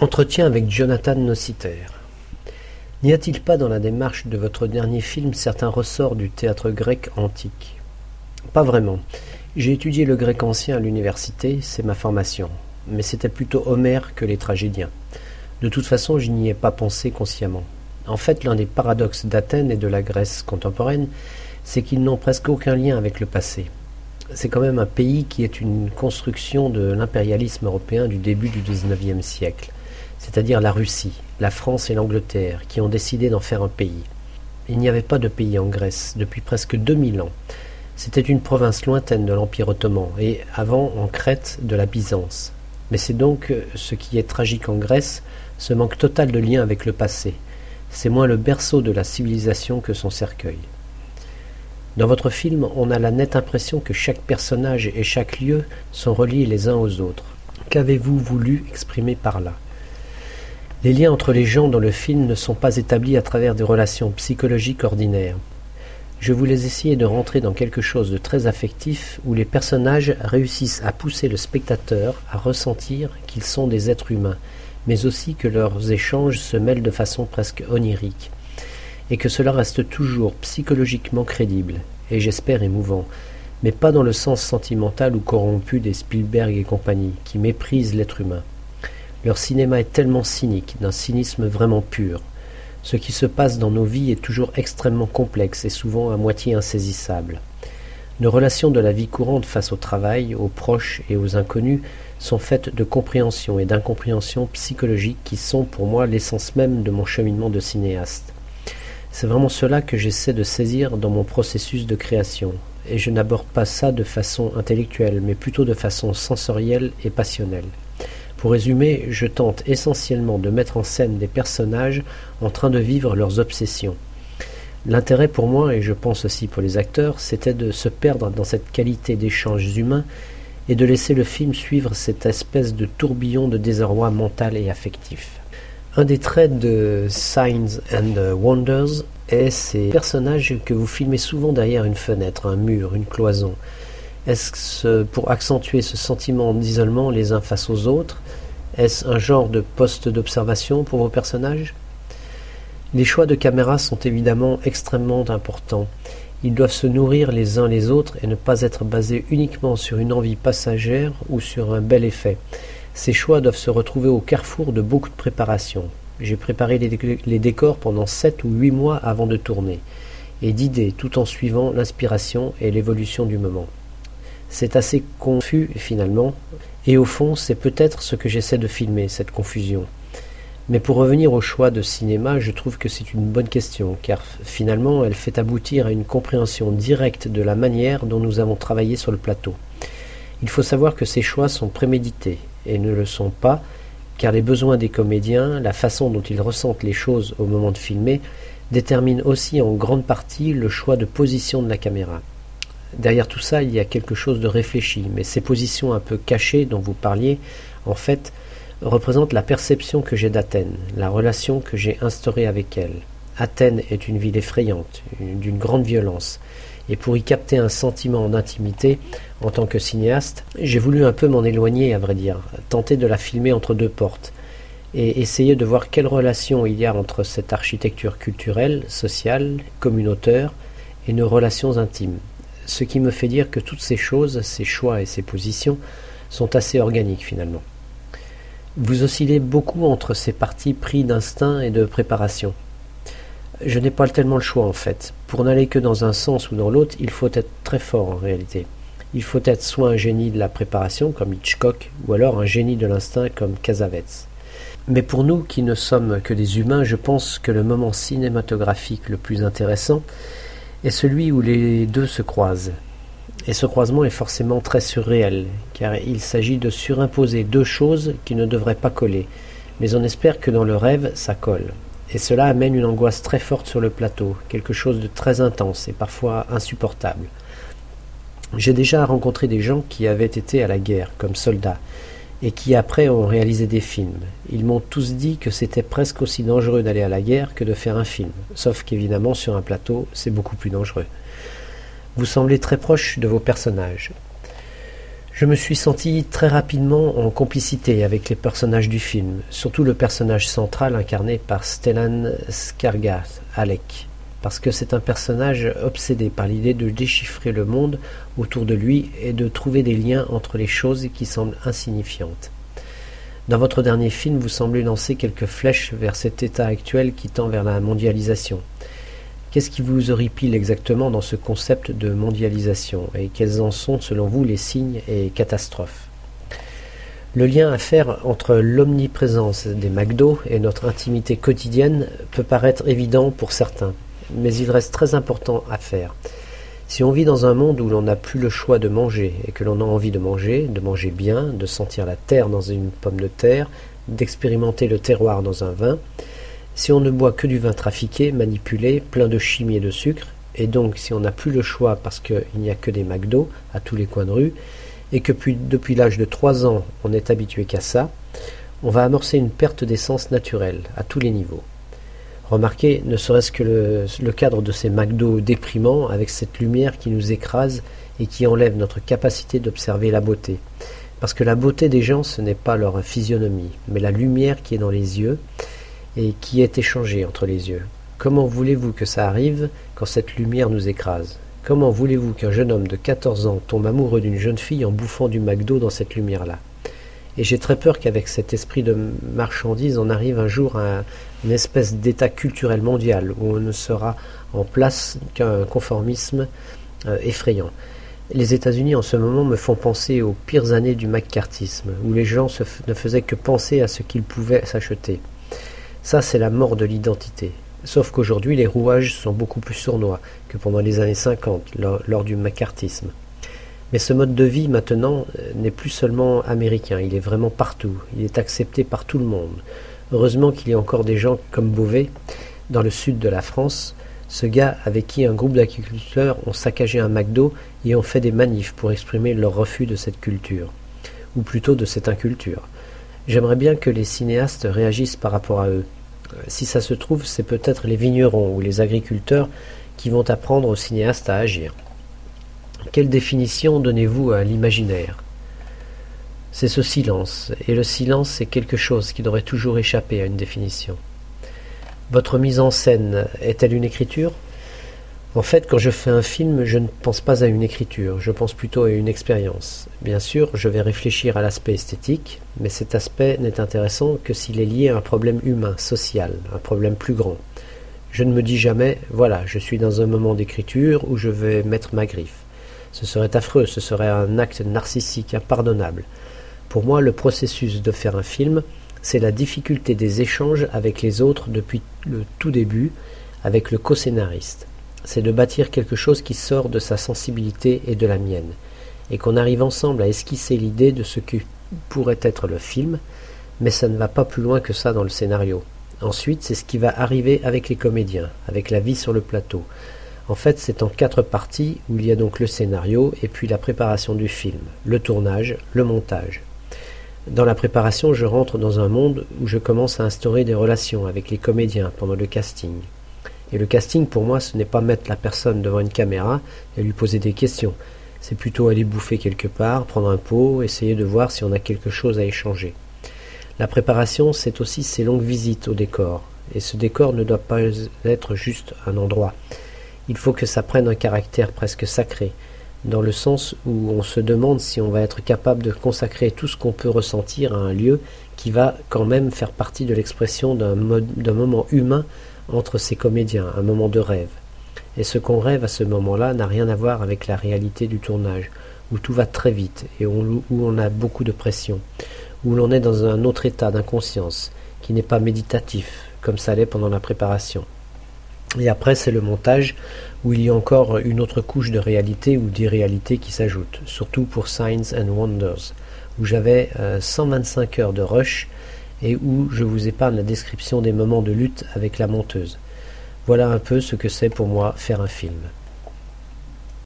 Entretien avec Jonathan Nociter. N'y a-t-il pas dans la démarche de votre dernier film certains ressorts du théâtre grec antique? Pas vraiment. J'ai étudié le grec ancien à l'université, c'est ma formation, mais c'était plutôt Homère que les tragédiens. De toute façon, je n'y ai pas pensé consciemment. En fait, l'un des paradoxes d'Athènes et de la Grèce contemporaine, c'est qu'ils n'ont presque aucun lien avec le passé. C'est quand même un pays qui est une construction de l'impérialisme européen du début du XIXe siècle, c'est-à-dire la Russie, la France et l'Angleterre, qui ont décidé d'en faire un pays. Il n'y avait pas de pays en Grèce depuis presque 2000 ans. C'était une province lointaine de l'Empire ottoman et avant en Crète de la Byzance. Mais c'est donc ce qui est tragique en Grèce, ce manque total de lien avec le passé. C'est moins le berceau de la civilisation que son cercueil. Dans votre film, on a la nette impression que chaque personnage et chaque lieu sont reliés les uns aux autres. Qu'avez-vous voulu exprimer par là? Les liens entre les gens dans le film ne sont pas établis à travers des relations psychologiques ordinaires. Je voulais essayer de rentrer dans quelque chose de très affectif où les personnages réussissent à pousser le spectateur à ressentir qu'ils sont des êtres humains, mais aussi que leurs échanges se mêlent de façon presque onirique, et que cela reste toujours psychologiquement crédible, et j'espère émouvant, mais pas dans le sens sentimental ou corrompu des Spielberg et compagnie, qui méprisent l'être humain. Leur cinéma est tellement cynique, d'un cynisme vraiment pur. Ce qui se passe dans nos vies est toujours extrêmement complexe et souvent à moitié insaisissable. Nos relations de la vie courante face au travail, aux proches et aux inconnus sont faites de compréhension et d'incompréhension psychologique qui sont pour moi l'essence même de mon cheminement de cinéaste. C'est vraiment cela que j'essaie de saisir dans mon processus de création, et je n'aborde pas ça de façon intellectuelle, mais plutôt de façon sensorielle et passionnelle. Pour résumer, je tente essentiellement de mettre en scène des personnages en train de vivre leurs obsessions. L'intérêt pour moi, et je pense aussi pour les acteurs, c'était de se perdre dans cette qualité d'échanges humains et de laisser le film suivre cette espèce de tourbillon de désarroi mental et affectif. Un des traits de Signs and Wonders est ces personnages que vous filmez souvent derrière une fenêtre, un mur, une cloison. Est-ce pour accentuer ce sentiment d'isolement les uns face aux autres Est-ce un genre de poste d'observation pour vos personnages? Les choix de caméra sont évidemment extrêmement importants. Ils doivent se nourrir les uns les autres et ne pas être basés uniquement sur une envie passagère ou sur un bel effet. Ces choix doivent se retrouver au carrefour de beaucoup de préparations. J'ai préparé les, décors pendant sept ou huit mois avant de tourner, et d'idées tout en suivant l'inspiration et l'évolution du moment. C'est assez confus finalement, et au fond c'est peut-être ce que j'essaie de filmer, cette confusion. Mais pour revenir au choix de cinéma, je trouve que c'est une bonne question, car finalement elle fait aboutir à une compréhension directe de la manière dont nous avons travaillé sur le plateau. Il faut savoir que ces choix sont prémédités, et ne le sont pas, car les besoins des comédiens, la façon dont ils ressentent les choses au moment de filmer, déterminent aussi en grande partie le choix de position de la caméra. Derrière tout ça, il y a quelque chose de réfléchi, mais ces positions un peu cachées dont vous parliez, en fait, représente la perception que j'ai d'Athènes, la relation que j'ai instaurée avec elle. Athènes est une ville effrayante, d'une grande violence, et pour y capter un sentiment d'intimité, en tant que cinéaste, j'ai voulu un peu m'en éloigner, à vrai dire, tenter de la filmer entre deux portes, et essayer de voir quelle relation il y a entre cette architecture culturelle, sociale, communautaire, et nos relations intimes. Ce qui me fait dire que toutes ces choses, ces choix et ces positions, sont assez organiques finalement. Vous oscillez beaucoup entre ces partis pris d'instinct et de préparation. Je n'ai pas tellement le choix en fait. Pour n'aller que dans un sens ou dans l'autre, il faut être très fort en réalité. Il faut être soit un génie de la préparation comme Hitchcock, ou alors un génie de l'instinct comme Casavets. Mais pour nous qui ne sommes que des humains, je pense que le moment cinématographique le plus intéressant est celui où les deux se croisent. Et ce croisement est forcément très surréel, car il s'agit de surimposer deux choses qui ne devraient pas coller, mais on espère que dans le rêve, ça colle. Et cela amène une angoisse très forte sur le plateau, quelque chose de très intense et parfois insupportable. J'ai déjà rencontré des gens qui avaient été à la guerre comme soldats, et qui après ont réalisé des films. Ils m'ont tous dit que c'était presque aussi dangereux d'aller à la guerre que de faire un film, sauf qu'évidemment sur un plateau c'est beaucoup plus dangereux. Vous semblez très proche de vos personnages. Je me suis senti très rapidement en complicité avec les personnages du film, surtout le personnage central incarné par Stellan Skarsgård, Alec, parce que c'est un personnage obsédé par l'idée de déchiffrer le monde autour de lui et de trouver des liens entre les choses qui semblent insignifiantes. Dans votre dernier film, vous semblez lancer quelques flèches vers cet état actuel qui tend vers la mondialisation. Qu'est-ce qui vous horripile exactement dans ce concept de mondialisation et quels en sont selon vous les signes et catastrophes? Le lien à faire entre l'omniprésence des McDo et notre intimité quotidienne peut paraître évident pour certains, mais il reste très important à faire. Si on vit dans un monde où l'on n'a plus le choix de manger et que l'on a envie de manger, de manger bien, de sentir la terre dans une pomme de terre, d'expérimenter le terroir dans un vin, si on ne boit que du vin trafiqué, manipulé, plein de chimie et de sucre, et donc si on n'a plus le choix parce qu'il n'y a que des McDo à tous les coins de rue, et que depuis l'âge de 3 ans on est habitué qu'à ça, on va amorcer une perte d'essence naturelle à tous les niveaux. Remarquez, ne serait-ce que le, cadre de ces McDo déprimants avec cette lumière qui nous écrase et qui enlève notre capacité d'observer la beauté. Parce que la beauté des gens, ce n'est pas leur physionomie, mais la lumière qui est dans les yeux, et qui est échangé entre les yeux. Comment voulez-vous que ça arrive quand cette lumière nous écrase? Comment voulez-vous qu'un jeune homme de 14 ans tombe amoureux d'une jeune fille en bouffant du McDo dans cette lumière-là? Et j'ai très peur qu'avec cet esprit de marchandise, on arrive un jour à une espèce d'état culturel mondial où on ne sera en place qu'un conformisme euh, effrayant. Les États-Unis en ce moment me font penser aux pires années du macartisme, où les gens ne faisaient que penser à ce qu'ils pouvaient s'acheter. Ça, c'est la mort de l'identité. Sauf qu'aujourd'hui, les rouages sont beaucoup plus sournois que pendant les années 50, lors, du macartisme. Mais ce mode de vie, maintenant, euh, n'est plus seulement américain, il est vraiment partout, il est accepté par tout le monde. Heureusement qu'il y a encore des gens comme Beauvais, dans le sud de la France, ce gars avec qui un groupe d'agriculteurs ont saccagé un McDo et ont fait des manifs pour exprimer leur refus de cette culture, ou plutôt de cette inculture. J'aimerais bien que les cinéastes réagissent par rapport à eux. Si ça se trouve, c'est peut-être les vignerons ou les agriculteurs qui vont apprendre aux cinéastes à agir. Quelle définition donnez-vous à l'imaginaire? C'est ce silence, et le silence c'est quelque chose qui devrait toujours échapper à une définition. Votre mise en scène est-elle une écriture? En fait, quand je fais un film, je ne pense pas à une écriture, je pense plutôt à une expérience. Bien sûr, je vais réfléchir à l'aspect esthétique, mais cet aspect n'est intéressant que s'il est lié à un problème humain, social, un problème plus grand. Je ne me dis jamais, voilà, je suis dans un moment d'écriture où je vais mettre ma griffe. Ce serait affreux, ce serait un acte narcissique impardonnable. Pour moi, le processus de faire un film, c'est la difficulté des échanges avec les autres depuis le tout début, avec le co-scénariste c'est de bâtir quelque chose qui sort de sa sensibilité et de la mienne, et qu'on arrive ensemble à esquisser l'idée de ce que pourrait être le film, mais ça ne va pas plus loin que ça dans le scénario. Ensuite, c'est ce qui va arriver avec les comédiens, avec la vie sur le plateau. En fait, c'est en quatre parties où il y a donc le scénario et puis la préparation du film, le tournage, le montage. Dans la préparation, je rentre dans un monde où je commence à instaurer des relations avec les comédiens pendant le casting. Et le casting, pour moi, ce n'est pas mettre la personne devant une caméra et lui poser des questions. C'est plutôt aller bouffer quelque part, prendre un pot, essayer de voir si on a quelque chose à échanger. La préparation, c'est aussi ces longues visites au décor. Et ce décor ne doit pas être juste un endroit. Il faut que ça prenne un caractère presque sacré, dans le sens où on se demande si on va être capable de consacrer tout ce qu'on peut ressentir à un lieu qui va quand même faire partie de l'expression d'un moment humain entre ces comédiens, un moment de rêve. Et ce qu'on rêve à ce moment-là n'a rien à voir avec la réalité du tournage, où tout va très vite et où on a beaucoup de pression, où l'on est dans un autre état d'inconscience, qui n'est pas méditatif, comme ça l'est pendant la préparation. Et après, c'est le montage, où il y a encore une autre couche de réalité ou d'irréalité qui s'ajoute, surtout pour Signs and Wonders, où j'avais 125 euh, heures de rush et où je vous épargne la description des moments de lutte avec la monteuse. Voilà un peu ce que c'est pour moi faire un film.